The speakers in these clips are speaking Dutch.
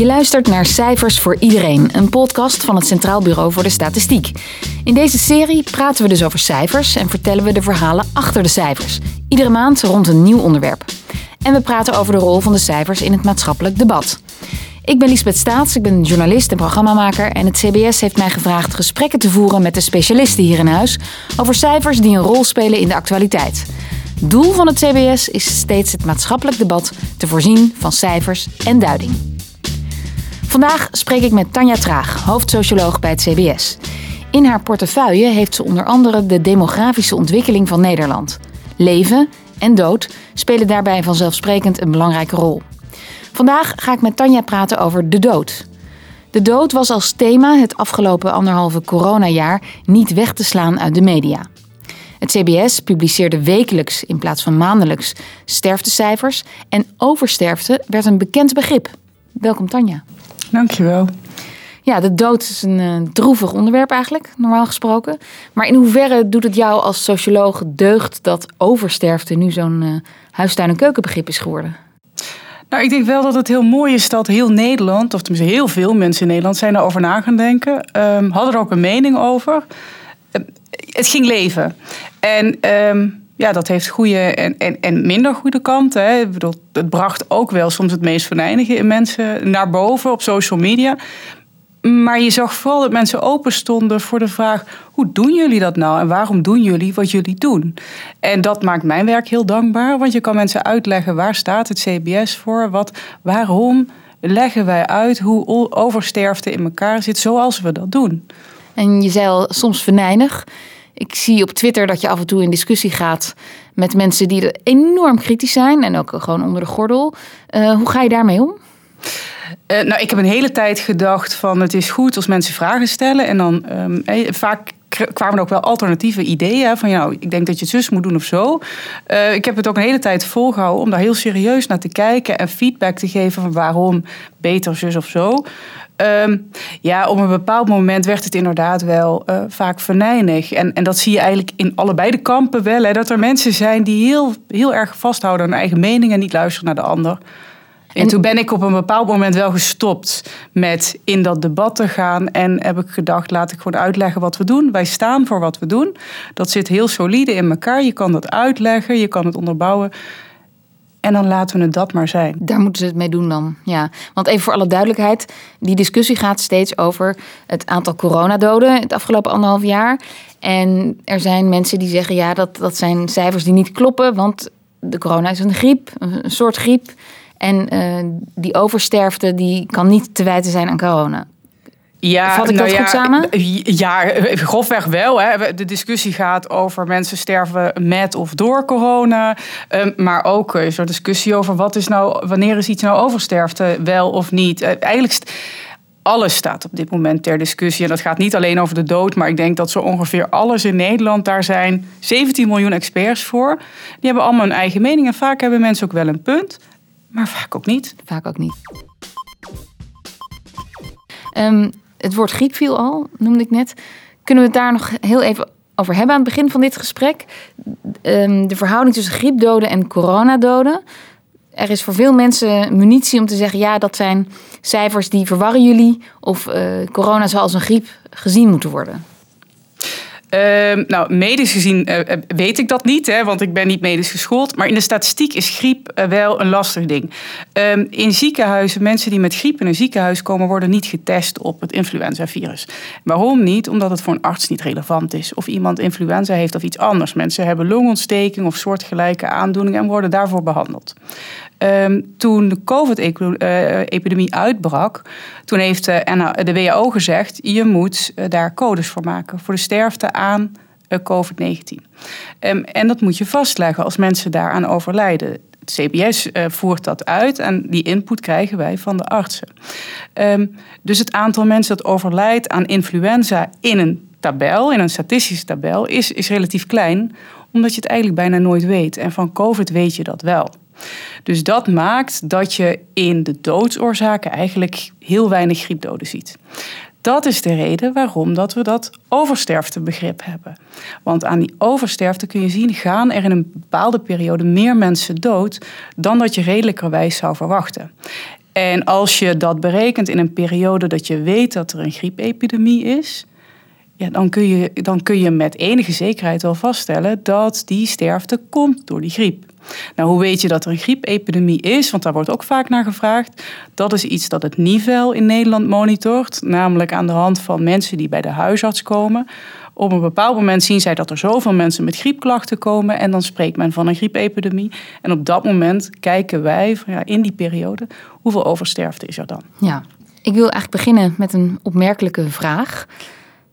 Je luistert naar Cijfers voor Iedereen, een podcast van het Centraal Bureau voor de Statistiek. In deze serie praten we dus over cijfers en vertellen we de verhalen achter de cijfers. Iedere maand rond een nieuw onderwerp. En we praten over de rol van de cijfers in het maatschappelijk debat. Ik ben Lisbeth Staats, ik ben journalist en programmamaker en het CBS heeft mij gevraagd gesprekken te voeren met de specialisten hier in huis over cijfers die een rol spelen in de actualiteit. Doel van het CBS is steeds het maatschappelijk debat te voorzien van cijfers en duiding. Vandaag spreek ik met Tanja Traag, hoofdsocioloog bij het CBS. In haar portefeuille heeft ze onder andere de demografische ontwikkeling van Nederland. Leven en dood spelen daarbij vanzelfsprekend een belangrijke rol. Vandaag ga ik met Tanja praten over de dood. De dood was als thema het afgelopen anderhalve coronajaar niet weg te slaan uit de media. Het CBS publiceerde wekelijks in plaats van maandelijks sterftecijfers en oversterfte werd een bekend begrip. Welkom Tanja. Dankjewel. Ja, de dood is een uh, droevig onderwerp eigenlijk, normaal gesproken. Maar in hoeverre doet het jou als socioloog deugd dat oversterfte nu zo'n uh, huistuin- en keukenbegrip is geworden? Nou, ik denk wel dat het heel mooi is dat heel Nederland, of tenminste heel veel mensen in Nederland, zijn erover na gaan denken. Um, hadden er ook een mening over. Uh, het ging leven. En um, ja, dat heeft goede en, en, en minder goede kanten. Ik bedoel, het bracht ook wel soms het meest venijnige in mensen naar boven op social media. Maar je zag vooral dat mensen open stonden voor de vraag: hoe doen jullie dat nou en waarom doen jullie wat jullie doen? En dat maakt mijn werk heel dankbaar, want je kan mensen uitleggen waar staat het CBS voor, wat, waarom leggen wij uit hoe oversterfte in elkaar zit zoals we dat doen. En je zei al soms venijnig. Ik zie op Twitter dat je af en toe in discussie gaat met mensen die er enorm kritisch zijn en ook gewoon onder de gordel. Uh, hoe ga je daarmee om? Uh, nou, ik heb een hele tijd gedacht van het is goed als mensen vragen stellen. En dan um, hey, vaak kwamen ook wel alternatieve ideeën. Van nou, ik denk dat je het zus moet doen of zo. Uh, ik heb het ook een hele tijd volgehouden om daar heel serieus naar te kijken en feedback te geven van waarom beter zus of zo. Um, ja, op een bepaald moment werd het inderdaad wel uh, vaak venijnig. En, en dat zie je eigenlijk in allebei de kampen wel. Hè, dat er mensen zijn die heel, heel erg vasthouden aan hun eigen mening en niet luisteren naar de ander. En, en toen ben ik op een bepaald moment wel gestopt met in dat debat te gaan. En heb ik gedacht, laat ik gewoon uitleggen wat we doen. Wij staan voor wat we doen. Dat zit heel solide in elkaar. Je kan dat uitleggen, je kan het onderbouwen. En dan laten we het dat maar zijn. Daar moeten ze het mee doen dan. Ja. Want even voor alle duidelijkheid: die discussie gaat steeds over het aantal coronadoden het afgelopen anderhalf jaar. En er zijn mensen die zeggen: ja, dat, dat zijn cijfers die niet kloppen. Want de corona is een griep, een soort griep. En uh, die oversterfte die kan niet te wijten zijn aan corona. Ja, Vat ik nou dat ja, goed samen? Ja, grofweg wel. Hè. De discussie gaat over mensen sterven met of door corona. Um, maar ook is er discussie over wat is nou, wanneer is iets nou oversterfte, wel of niet. Eigenlijk alles staat op dit moment ter discussie. En dat gaat niet alleen over de dood, maar ik denk dat zo ongeveer alles in Nederland, daar zijn 17 miljoen experts voor. Die hebben allemaal een eigen mening. En vaak hebben mensen ook wel een punt, maar vaak ook niet. Vaak ook niet. Um, het woord griep viel al, noemde ik net. Kunnen we het daar nog heel even over hebben aan het begin van dit gesprek? Um, de verhouding tussen griepdoden en coronadoden. Er is voor veel mensen munitie om te zeggen: ja, dat zijn cijfers die verwarren jullie. Of uh, corona zal als een griep gezien moeten worden. Uh, nou, medisch gezien uh, weet ik dat niet, hè, want ik ben niet medisch geschoold. Maar in de statistiek is griep uh, wel een lastig ding. Um, in ziekenhuizen, mensen die met griep in een ziekenhuis komen, worden niet getest op het influenzavirus. Waarom niet? Omdat het voor een arts niet relevant is. Of iemand influenza heeft of iets anders. Mensen hebben longontsteking of soortgelijke aandoeningen en worden daarvoor behandeld. Um, toen de COVID-epidemie uitbrak, toen heeft de WHO gezegd: je moet daar codes voor maken voor de sterfte aan COVID-19. Um, en dat moet je vastleggen als mensen daaraan overlijden. Het CBS voert dat uit en die input krijgen wij van de artsen. Um, dus het aantal mensen dat overlijdt aan influenza in een tabel, in een statistische tabel, is, is relatief klein, omdat je het eigenlijk bijna nooit weet. En van COVID weet je dat wel. Dus dat maakt dat je in de doodsoorzaken eigenlijk heel weinig griepdoden ziet. Dat is de reden waarom dat we dat oversterftebegrip hebben. Want aan die oversterfte kun je zien, gaan er in een bepaalde periode meer mensen dood dan dat je redelijkerwijs zou verwachten. En als je dat berekent in een periode dat je weet dat er een griepepidemie is, ja, dan, kun je, dan kun je met enige zekerheid wel vaststellen dat die sterfte komt door die griep. Nou, hoe weet je dat er een griepepidemie is? Want daar wordt ook vaak naar gevraagd. Dat is iets dat het NIVEL in Nederland monitort, namelijk aan de hand van mensen die bij de huisarts komen. Op een bepaald moment zien zij dat er zoveel mensen met griepklachten komen en dan spreekt men van een griepepidemie. En op dat moment kijken wij ja, in die periode hoeveel oversterfte is er dan. Ja, ik wil eigenlijk beginnen met een opmerkelijke vraag.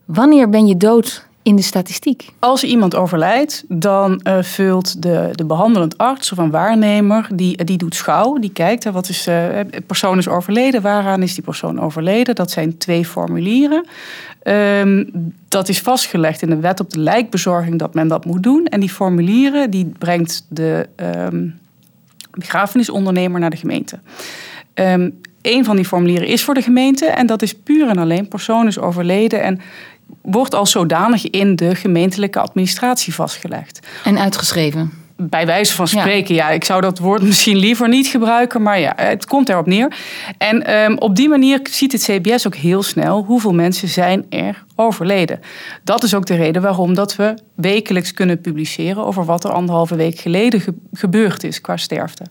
Wanneer ben je dood in de statistiek? Als iemand overlijdt, dan uh, vult de, de behandelend arts of een waarnemer, die, die doet schouw, die kijkt, hè, wat is, uh, persoon is overleden, waaraan is die persoon overleden? Dat zijn twee formulieren. Um, dat is vastgelegd in de wet op de lijkbezorging dat men dat moet doen. En die formulieren die brengt de um, begrafenisondernemer naar de gemeente. Um, een van die formulieren is voor de gemeente en dat is puur en alleen persoon is overleden en wordt als zodanig in de gemeentelijke administratie vastgelegd. En uitgeschreven? Bij wijze van spreken, ja. Ik zou dat woord misschien liever niet gebruiken, maar ja, het komt erop neer. En um, op die manier ziet het CBS ook heel snel hoeveel mensen zijn er overleden. Dat is ook de reden waarom dat we wekelijks kunnen publiceren over wat er anderhalve week geleden gebeurd is qua sterfte.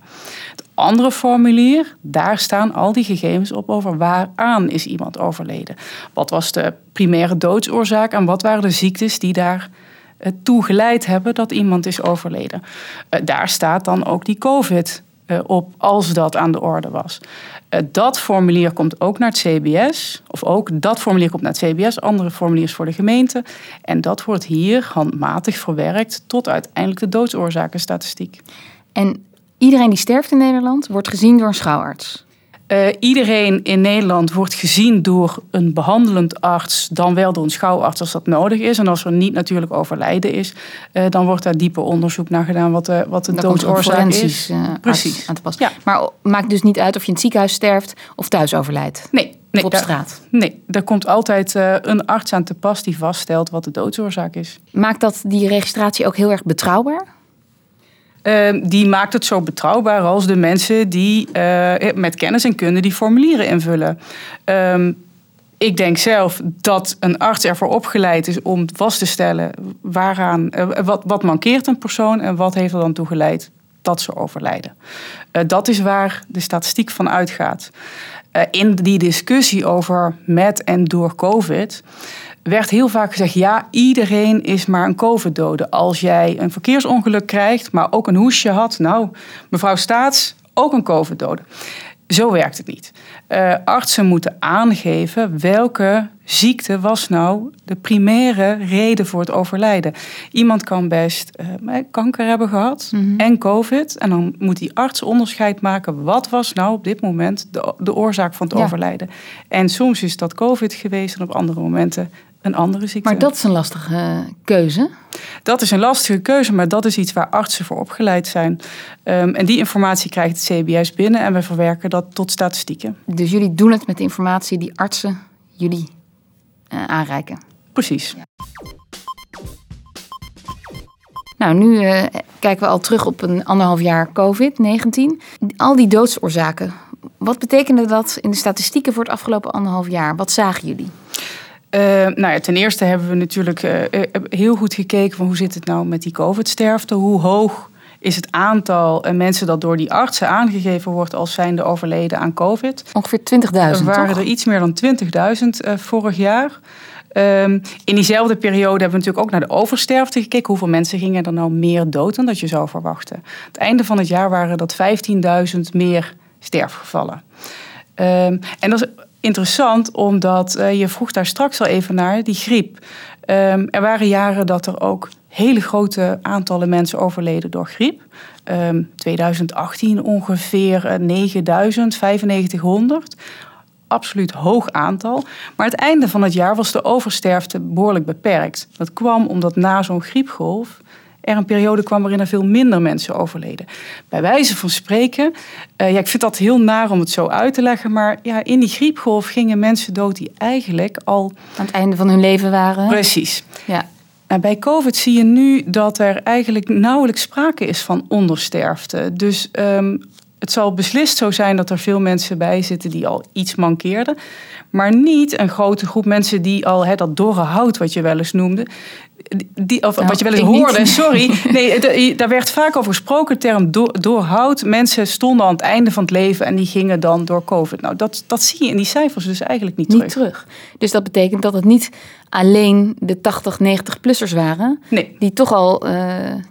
Het andere formulier, daar staan al die gegevens op over waaraan is iemand overleden. Wat was de primaire doodsoorzaak en wat waren de ziektes die daar eh, toe geleid hebben dat iemand is overleden. Eh, daar staat dan ook die COVID eh, op als dat aan de orde was. Dat formulier komt ook naar het CBS, of ook dat formulier komt naar het CBS, andere formuliers voor de gemeente. En dat wordt hier handmatig verwerkt tot uiteindelijk de doodsoorzakenstatistiek. En Iedereen die sterft in Nederland wordt gezien door een schouwarts. Uh, iedereen in Nederland wordt gezien door een behandelend arts, dan wel door een schouwarts als dat nodig is. En als er niet natuurlijk overlijden is, uh, dan wordt daar dieper onderzoek naar gedaan wat de, wat de doodsoorzaak is. Uh, Precies. Aan te passen. Ja. Maar maakt dus niet uit of je in het ziekenhuis sterft of thuis overlijdt? Nee. nee op straat? nee, er komt altijd een arts aan te pas die vaststelt wat de doodsoorzaak is. Maakt dat die registratie ook heel erg betrouwbaar? Ehm, die maakt het zo betrouwbaar als de mensen die uh, met kennis en kunde die formulieren invullen. Ehm, ik denk zelf dat een arts ervoor opgeleid is om vast te stellen waaraan, uh, wat, wat mankeert een persoon en wat heeft er dan toe geleid dat ze overlijden. Dat is waar de statistiek van uitgaat. in die discussie over met en door COVID werd heel vaak gezegd: ja, iedereen is maar een COVID-dode. Als jij een verkeersongeluk krijgt, maar ook een hoesje had, nou, mevrouw Staats, ook een COVID-dode. Zo werkt het niet. Uh, artsen moeten aangeven welke ziekte was nou de primaire reden voor het overlijden. Iemand kan best uh, kanker hebben gehad mm-hmm. en COVID. En dan moet die arts onderscheid maken. Wat was nou op dit moment de, de oorzaak van het ja. overlijden? En soms is dat COVID geweest en op andere momenten een andere ziekte. Maar dat is een lastige keuze. Dat is een lastige keuze, maar dat is iets waar artsen voor opgeleid zijn. Um, en die informatie krijgt het CBS binnen en we verwerken dat tot statistieken. Dus jullie doen het met de informatie die artsen jullie uh, aanreiken? Precies. Ja. Nou, nu uh, kijken we al terug op een anderhalf jaar COVID-19. Al die doodsoorzaken, wat betekende dat in de statistieken voor het afgelopen anderhalf jaar? Wat zagen jullie? Uh, nou ja, ten eerste hebben we natuurlijk uh, heel goed gekeken van hoe zit het nou met die COVID-sterfte. Hoe hoog is het aantal mensen dat door die artsen aangegeven wordt als zijnde overleden aan COVID? Ongeveer 20.000. Er waren toch? er iets meer dan 20.000 vorig jaar. Um, in diezelfde periode hebben we natuurlijk ook naar de oversterfte gekeken. Hoeveel mensen gingen er nou meer dood dan dat je zou verwachten? Het einde van het jaar waren dat 15.000 meer sterfgevallen. Um, en dat is interessant, omdat uh, je vroeg daar straks al even naar, die griep. Um, er waren jaren dat er ook hele grote aantallen mensen overleden door griep. Um, 2018 ongeveer 9000, 9500. Absoluut hoog aantal. Maar het einde van het jaar was de oversterfte behoorlijk beperkt. Dat kwam omdat na zo'n griepgolf er een periode kwam waarin er veel minder mensen overleden. Bij wijze van spreken, uh, ja, ik vind dat heel naar om het zo uit te leggen, maar ja, in die griepgolf gingen mensen dood die eigenlijk al aan het einde van hun leven waren. Precies. Ja. En bij COVID zie je nu dat er eigenlijk nauwelijks sprake is van ondersterfte. Dus um, het zal beslist zo zijn dat er veel mensen bij zitten die al iets mankeerden. Maar niet een grote groep mensen die al hè, dat dorre hout, wat je wel eens noemde. Die, of Nou, wat je wel eens hoorde, niet. sorry. Nee, de- daar werd vaak over gesproken, de term do- door hout. Mensen stonden aan het einde van het leven en die gingen dan door COVID. Nou, dat, dat zie je in die cijfers dus eigenlijk niet, Niet terug. terug. Dus dat betekent dat het niet alleen de 80, 90-plussers waren... Nee. die toch al eh,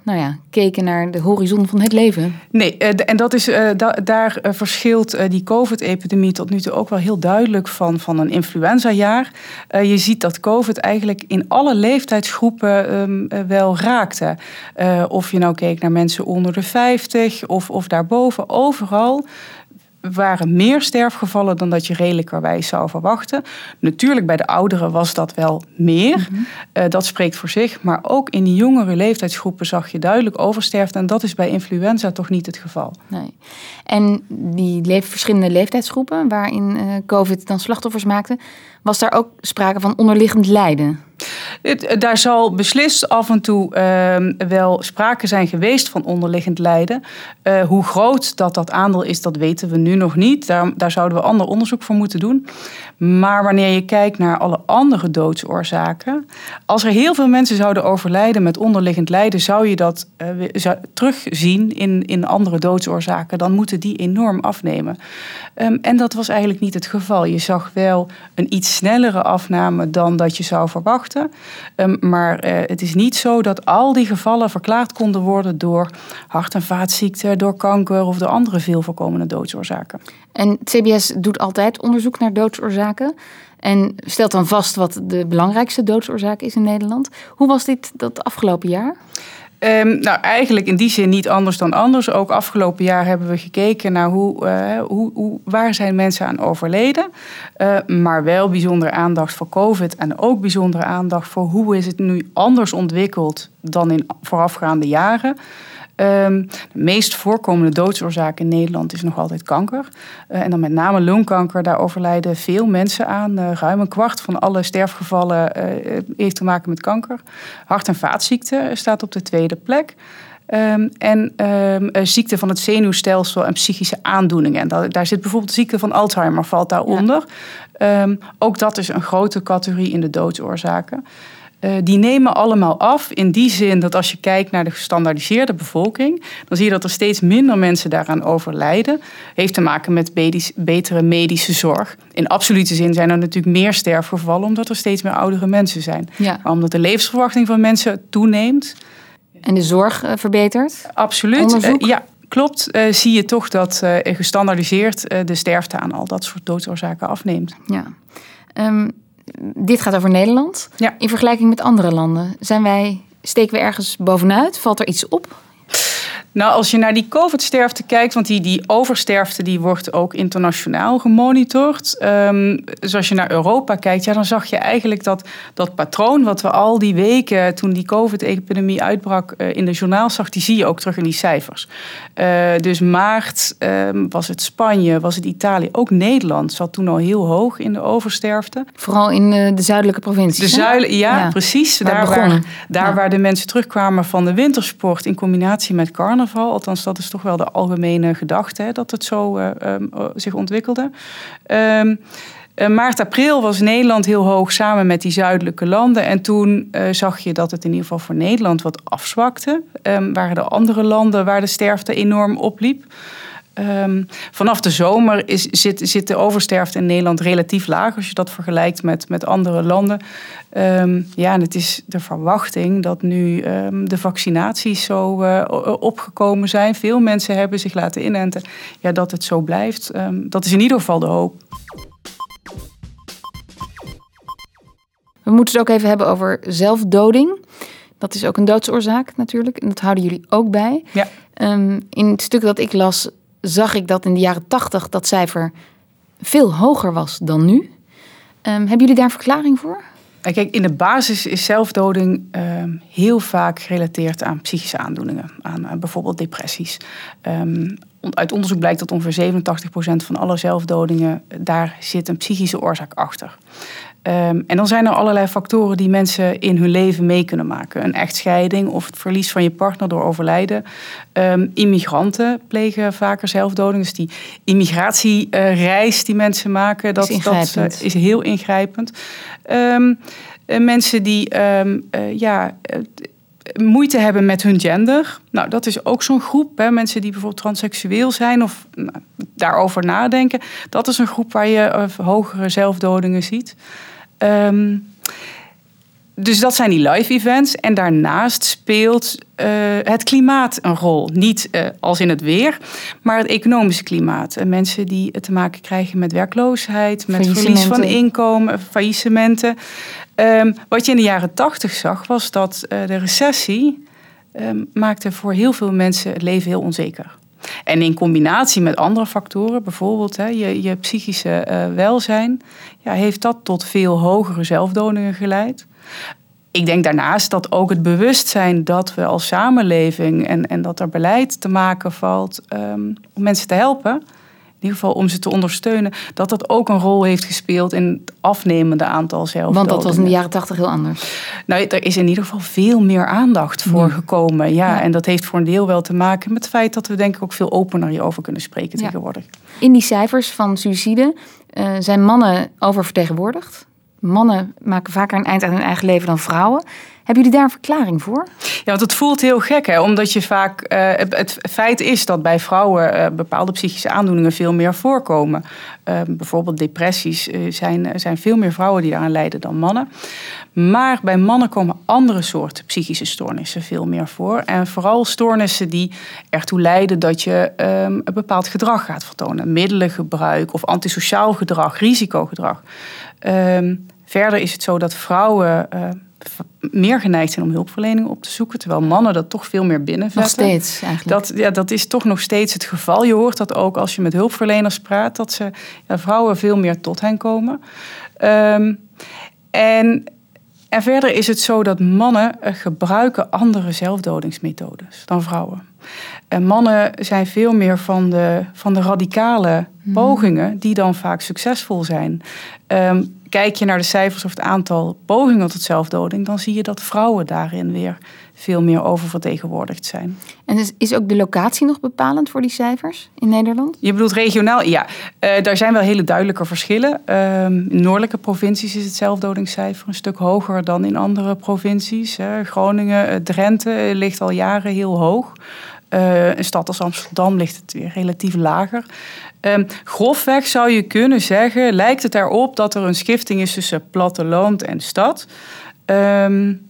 nou ja, keken naar de horizon van het leven. Nee, eh, en dat is, eh, da- daar eh, verschilt eh, die COVID-epidemie tot nu toe ook wel heel duidelijk van, van een influenzajaar. Eh, je ziet dat COVID eigenlijk in alle leeftijdsgroepen ehm, eh, wel raakte. Eh, of je nou keek naar mensen onder de 50 of, of daarboven, overal waren meer sterfgevallen dan dat je redelijkerwijs zou verwachten. Natuurlijk bij de ouderen was dat wel meer. Eh, dat spreekt voor zich. Maar ook in die jongere leeftijdsgroepen zag je duidelijk oversterfte. En dat is bij influenza toch niet het geval. Nee. En die le- verschillende leeftijdsgroepen waarin COVID dan slachtoffers maakte... was daar ook sprake van onderliggend lijden? Eh, daar zal beslist af en toe ehm, wel sprake zijn geweest van onderliggend lijden. Eh, hoe groot dat dat aandeel is, dat weten we nu nog niet. Daar, daar zouden we ander onderzoek voor moeten doen. Maar wanneer je kijkt naar alle andere doodsoorzaken. Als er heel veel mensen zouden overlijden met onderliggend lijden, zou je dat zou- terugzien in, in andere doodsoorzaken. Dan moeten die enorm afnemen. Ehm, en dat was eigenlijk niet het geval. Je zag wel een iets snellere afname dan dat je zou verwachten. Ehm, maar eh, het is niet zo dat al die gevallen verklaard konden worden door hart- en vaatziekten, door kanker of door andere veel voorkomende doodsoorzaken. En CBS doet altijd onderzoek naar doodsoorzaken... en stelt dan vast wat de belangrijkste doodsoorzaak is in Nederland. Hoe was dit dat afgelopen jaar? Ehm, nou, eigenlijk in die zin niet anders dan anders. Ook afgelopen jaar hebben we gekeken naar hoe, eh, hoe, hoe, waar zijn mensen aan overleden. Eh, maar wel bijzondere aandacht voor COVID. En ook bijzondere aandacht voor hoe is het nu anders ontwikkeld dan in voorafgaande jaren. Ehm, de meest voorkomende doodsoorzaak in Nederland is nog altijd kanker. Eh, en dan met name longkanker. Daar overlijden veel mensen aan. Eh, ruim een kwart van alle sterfgevallen eh, heeft te maken met kanker. Hart- en vaatziekten staat op de tweede plek. Ehm, en ehm, eh, ziekte van het zenuwstelsel en psychische aandoeningen. En daar, daar zit bijvoorbeeld de ziekte van Alzheimer valt daaronder. Ehm, ook dat is een grote categorie in de doodsoorzaken. Eh, die nemen allemaal af in die zin dat als je kijkt naar de gestandaardiseerde bevolking, dan zie je dat er steeds minder mensen daaraan overlijden. Heeft te maken met medisch- betere medische zorg. In absolute zin zijn er natuurlijk meer sterfgevallen omdat er steeds meer oudere mensen zijn. Ja. Maar omdat de levensverwachting van mensen toeneemt, En de zorg eh, verbeterd? absoluut. Eh, ja, klopt. zie je toch dat eh, gestandaardiseerd de sterfte aan al dat soort doodsoorzaken afneemt. Ja. Ehm, dit gaat over Nederland. Ja. In vergelijking met andere landen, zijn wij, steken we ergens bovenuit? Valt er iets op? Nou, als je naar die COVID-sterfte kijkt, want die, die oversterfte die wordt ook internationaal gemonitord. Ehm, dus als je naar Europa kijkt, ja, dan zag je eigenlijk dat, dat patroon wat we al die weken toen die COVID-epidemie uitbrak eh, in de journaal zag, die zie je ook terug in die cijfers. Eh, dus maart ehm, was het Spanje, was het Italië, ook Nederland zat toen al heel hoog in de oversterfte. Vooral in eh, de zuidelijke provincies. De hè? zuilen, ja, Ja. precies. Waar daar waar, daar Ja. waar de mensen terugkwamen van de wintersport in combinatie met carnaval. Althans, dat is toch wel de algemene gedachte, hè, dat het zo eh, ehm, eh, zich ontwikkelde. Ehm, eh, maart, april was Nederland heel hoog samen met die zuidelijke landen. En toen zag je dat het in ieder geval voor Nederland wat afzwakte. Ehm, waren er andere landen waar de sterfte enorm opliep. Ehm, vanaf de zomer is, zit, zit de oversterfte in Nederland relatief laag als je dat vergelijkt met, met andere landen. Ehm, ja, en het is de verwachting dat nu ehm, de vaccinaties zo eh, opgekomen zijn. Veel mensen hebben zich laten inenten. Ja, dat het zo blijft. Dat is in ieder geval de hoop. We moeten het ook even hebben over zelfdoding. Dat is ook een doodsoorzaak natuurlijk. En dat houden jullie ook bij. Ja. In het stuk dat ik las, zag ik dat in de jaren tachtig dat cijfer veel hoger was dan nu. Ehm, hebben jullie daar een verklaring voor? En Kijk, in de basis is zelfdoding ehm, heel vaak gerelateerd aan psychische aandoeningen, aan, bijvoorbeeld depressies. Ehm, uit onderzoek blijkt dat ongeveer 87% van alle zelfdodingen, daar zit een psychische oorzaak achter. Ehm, en dan zijn er allerlei factoren die mensen in hun leven mee kunnen maken. Een echtscheiding of het verlies van je partner door overlijden. Um, immigranten plegen vaker zelfdoding. Dus die immigratiereis die mensen maken, dat is, dat, uh, is heel ingrijpend. Um, mensen die ja, moeite hebben met hun gender. Nou, dat is ook zo'n groep. Hè. Mensen die bijvoorbeeld transseksueel zijn of nou, daarover nadenken. Dat is een groep waar je hogere zelfdodingen ziet. Um, dus dat zijn die live events. En daarnaast speelt uh, het klimaat een rol. Niet uh, als in het weer, maar het economische klimaat. En mensen die te maken krijgen met werkloosheid, met verlies van inkomen, faillissementen. Um, wat je in de jaren tachtig zag, was dat uh, de recessie um, maakte voor heel veel mensen het leven heel onzeker. En in combinatie met andere factoren, bijvoorbeeld hè, je, je psychische uh, welzijn, ja, heeft dat tot veel hogere zelfdodingen geleid. Ik denk daarnaast dat ook het bewustzijn dat we als samenleving en, en dat er beleid te maken valt um, om mensen te helpen, ieder geval om ze te ondersteunen, dat dat ook een rol heeft gespeeld in het afnemende aantal zelfdodingen. Want dat was in de jaren tachtig heel anders. Nou, er is in ieder geval veel meer aandacht voor gekomen. Ja, en dat heeft voor een deel wel te maken met het feit dat we denk ik ook veel opener hierover kunnen spreken ja. tegenwoordig. In die cijfers van suïcide uh, zijn mannen oververtegenwoordigd. Mannen maken vaker een eind aan hun eigen leven dan vrouwen. Hebben jullie daar een verklaring voor? Ja, want het voelt heel gek, hè? omdat je vaak. Uh, het feit is dat bij vrouwen uh, bepaalde psychische aandoeningen veel meer voorkomen. Uh, bijvoorbeeld depressies zijn, zijn veel meer vrouwen die daaraan lijden dan mannen. Maar bij mannen komen andere soorten psychische stoornissen veel meer voor. En vooral stoornissen die ertoe leiden dat je um, een bepaald gedrag gaat vertonen. Middelengebruik of antisociaal gedrag, risicogedrag. Um, verder is het zo dat vrouwen meer geneigd zijn om hulpverlening op te zoeken, terwijl mannen dat toch veel meer binnenvetten. Nog steeds eigenlijk. Dat, ja, dat is toch nog steeds het geval. Je hoort dat ook als je met hulpverleners praat, dat ze, ja, vrouwen veel meer tot hen komen. Um, en, en verder is het zo dat mannen gebruiken andere zelfdodingsmethodes dan vrouwen. En mannen zijn veel meer van de, van de radicale mhm. pogingen, die dan vaak succesvol zijn. Um, kijk je naar de cijfers of het aantal pogingen tot zelfdoding, dan zie je dat vrouwen daarin weer veel meer oververtegenwoordigd zijn. En is, is ook de locatie nog bepalend voor die cijfers in Nederland? Je bedoelt regionaal? Ja, uh, daar zijn wel hele duidelijke verschillen. Uh, in noordelijke provincies is het zelfdodingscijfer een stuk hoger dan in andere provincies. Groningen, eh, Drenthe ligt al jaren heel hoog. Uh, een stad als Amsterdam ligt het weer relatief lager. Um, grofweg zou je kunnen zeggen, lijkt het erop dat er een schifting is tussen platteland en stad. Um,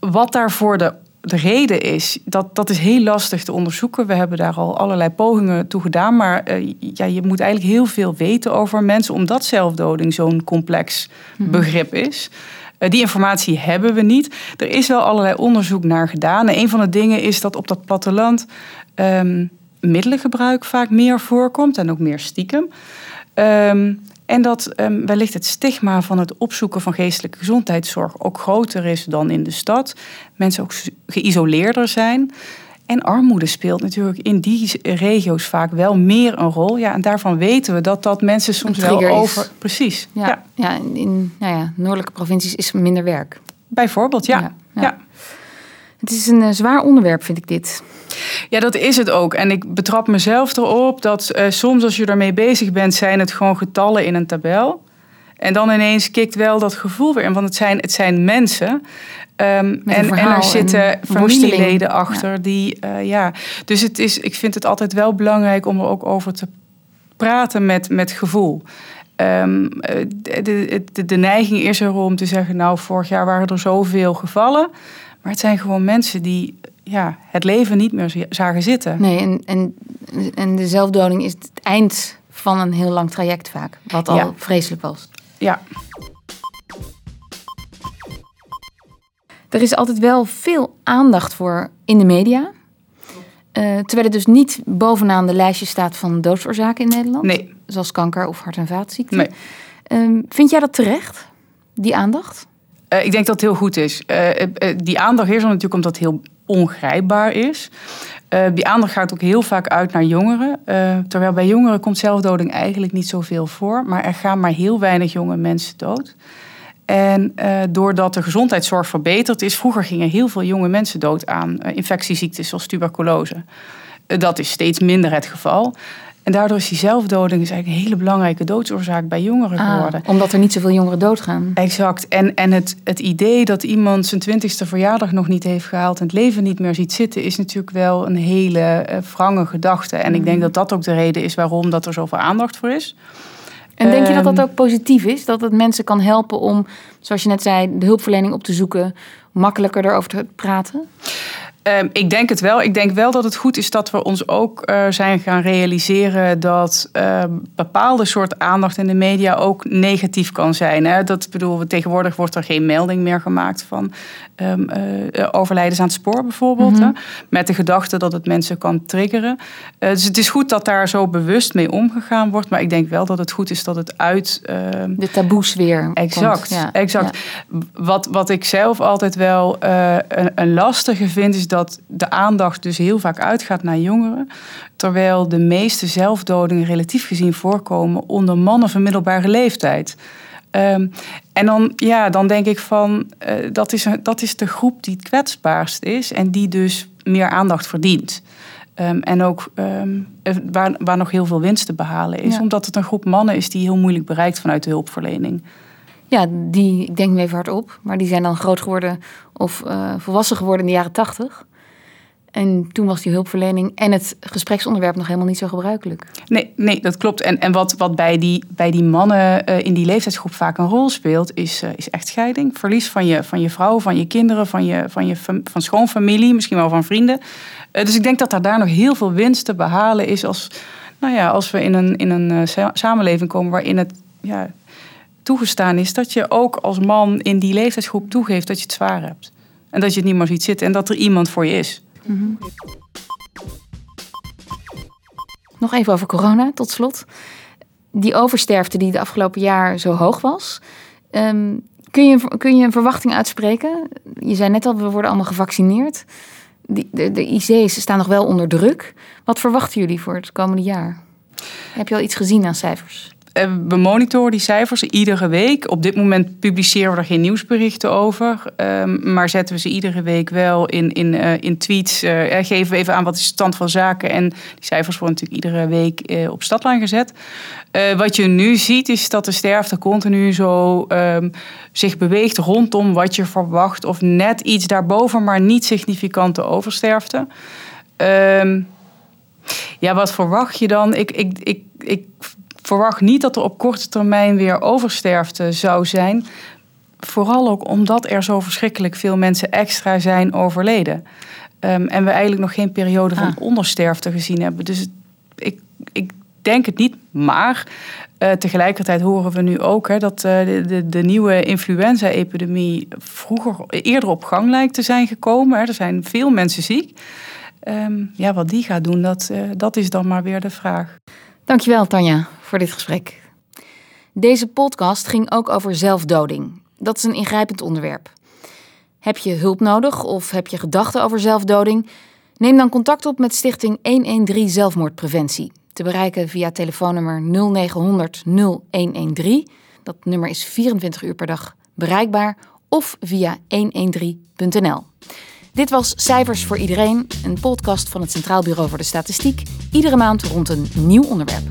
wat daarvoor de, de reden is, dat, dat is heel lastig te onderzoeken. We hebben daar al allerlei pogingen toe gedaan. Maar uh, ja, je moet eigenlijk heel veel weten over mensen, omdat zelfdoding zo'n complex mhm. begrip is. Uh, die informatie hebben we niet. Er is wel allerlei onderzoek naar gedaan. En een van de dingen is dat op dat platteland um, middelengebruik vaak meer voorkomt en ook meer stiekem. Um, en dat um, wellicht het stigma van het opzoeken van geestelijke gezondheidszorg ook groter is dan in de stad. Mensen ook geïsoleerder zijn. En armoede speelt natuurlijk in die regio's vaak wel meer een rol. Ja, en daarvan weten we dat dat mensen soms wel over. Is. Precies. Ja, ja. ja in nou ja, noordelijke provincies is minder werk. Bijvoorbeeld, ja. ja, ja. Het is een uh, zwaar onderwerp, vind ik dit. Ja, dat is het ook. En ik betrap mezelf erop dat uh, soms als je ermee bezig bent, zijn het gewoon getallen in een tabel. En dan ineens kikt wel dat gevoel weer in. Want het zijn, het zijn mensen. Um, en, en er zitten familieleden achter ja. die, uh, ja. Dus het is, ik vind het altijd wel belangrijk om er ook over te praten met, met gevoel. Um, de, de, de, neiging is er om te zeggen, nou, vorig jaar waren er zoveel gevallen. Maar het zijn gewoon mensen die ja, het leven niet meer zagen zitten. Nee, en, en, en de zelfdoding is het eind van een heel lang traject vaak. Wat al vreselijk was. Ja. Er is altijd wel veel aandacht voor in de media. Uh, terwijl het dus niet bovenaan de lijstje staat van doodsoorzaken in Nederland. Nee. Zoals kanker of hart- en vaatziekten. Nee. Uh, vind jij dat terecht, die aandacht? Uh, ik denk dat het heel goed is. die aandacht is er natuurlijk omdat het heel ongrijpbaar is. Die aandacht gaat ook heel vaak uit naar jongeren. Terwijl bij jongeren komt zelfdoding eigenlijk niet zoveel voor. Maar er gaan maar heel weinig jonge mensen dood. En doordat de gezondheidszorg verbeterd is, vroeger gingen heel veel jonge mensen dood aan infectieziektes zoals tuberculose. dat is steeds minder het geval. En daardoor is die zelfdoding is eigenlijk een hele belangrijke doodsoorzaak bij jongeren ah, geworden. omdat er niet zoveel jongeren doodgaan. Exact. En, en het, het idee dat iemand zijn twintigste verjaardag nog niet heeft gehaald en het leven niet meer ziet zitten, is natuurlijk wel een hele uh, wrange gedachte. En ik denk mm. dat dat ook de reden is waarom dat er zoveel aandacht voor is. En denk je dat dat ehm, ook positief is? Dat het mensen kan helpen om, zoals je net zei, de hulpverlening op te zoeken, makkelijker erover te praten? Um, ik denk het wel. Ik denk wel dat het goed is dat we ons ook uh, zijn gaan realiseren dat uh, bepaalde soort aandacht in de media ook negatief kan zijn. Hè? Dat bedoel, tegenwoordig wordt er geen melding meer gemaakt van um, uh, overlijdens aan het spoor bijvoorbeeld. Mm -hmm. Met de gedachte dat het mensen kan triggeren. dus het is goed dat daar zo bewust mee omgegaan wordt. Maar ik denk wel dat het goed is dat het uit. de taboes weer. Exact. Ja. exact. Wat, wat ik zelf altijd wel een, een lastige vind, is dat dat de aandacht dus heel vaak uitgaat naar jongeren. Terwijl de meeste zelfdodingen relatief gezien voorkomen onder mannen van middelbare leeftijd. Um, en dan, ja, dan denk ik van, uh, dat, is een, dat is de groep die het kwetsbaarst is en die dus meer aandacht verdient. Um, en ook um, waar, waar nog heel veel winst te behalen is, ja. omdat het een groep mannen is die heel moeilijk bereikt vanuit de hulpverlening. Ja, die, ik denk nu even hardop, maar die zijn dan groot geworden of uh, volwassen geworden in de jaren tachtig. En toen was die hulpverlening en het gespreksonderwerp nog helemaal niet zo gebruikelijk. Nee, nee dat klopt. En, en wat, wat bij, die, bij die mannen uh, in die leeftijdsgroep vaak een rol speelt, is, uh, is echtscheiding. Verlies van je, van je vrouw, van je kinderen, van je, van je van schoonfamilie, misschien wel van vrienden. Dus ik denk dat er daar nog heel veel winst te behalen is als, nou ja, als we in een, in een samenleving komen waarin het ja, toegestaan is dat je ook als man in die leeftijdsgroep toegeeft dat je het zwaar hebt. En dat je het niet meer ziet zitten en dat er iemand voor je is. -hmm. Nog even over corona, tot slot. Die oversterfte die de afgelopen jaar zo hoog was. Um, kun, je, kun je een verwachting uitspreken? Je zei net al, we worden allemaal gevaccineerd. De, de IC's staan nog wel onder druk. Wat verwachten jullie voor het komende jaar? Heb je al iets gezien aan cijfers? Eh, we monitoren die cijfers iedere week. Op dit moment publiceren we er geen nieuwsberichten over. Um, maar zetten we ze iedere week wel in, in, uh, in tweets. Uh, geven we even aan wat is de stand van zaken. En die cijfers worden natuurlijk iedere week op stadlijn gezet. wat je nu ziet is dat de sterfte continu zo um, zich beweegt rondom wat je verwacht. Of net iets daarboven, maar niet significante oversterfte. Um, ja, wat verwacht je dan? Ik, ik, ik, ik verwacht niet dat er op korte termijn weer oversterfte zou zijn. Vooral ook omdat er zo verschrikkelijk veel mensen extra zijn overleden. Um, en we eigenlijk nog geen periode van ah. ondersterfte gezien hebben. Dus ik, ik denk het niet. Maar uh, tegelijkertijd horen we nu ook hè, dat uh, de, de, de, nieuwe influenza-epidemie vroeger eerder op gang lijkt te zijn gekomen. Hè. Er zijn veel mensen ziek. Um, ja, wat die gaat doen, dat, uh, dat is dan maar weer de vraag. Dankjewel, Tanja, voor dit gesprek. Deze podcast ging ook over zelfdoding. Dat is een ingrijpend onderwerp. Heb je hulp nodig of heb je gedachten over zelfdoding? Neem dan contact op met Stichting 113 Zelfmoordpreventie. Te bereiken via telefoonnummer 0900 0113. Dat nummer is 24 uur per dag bereikbaar of via 113.nl. Dit was Cijfers voor Iedereen, een podcast van het Centraal Bureau voor de Statistiek. Iedere maand rond een nieuw onderwerp.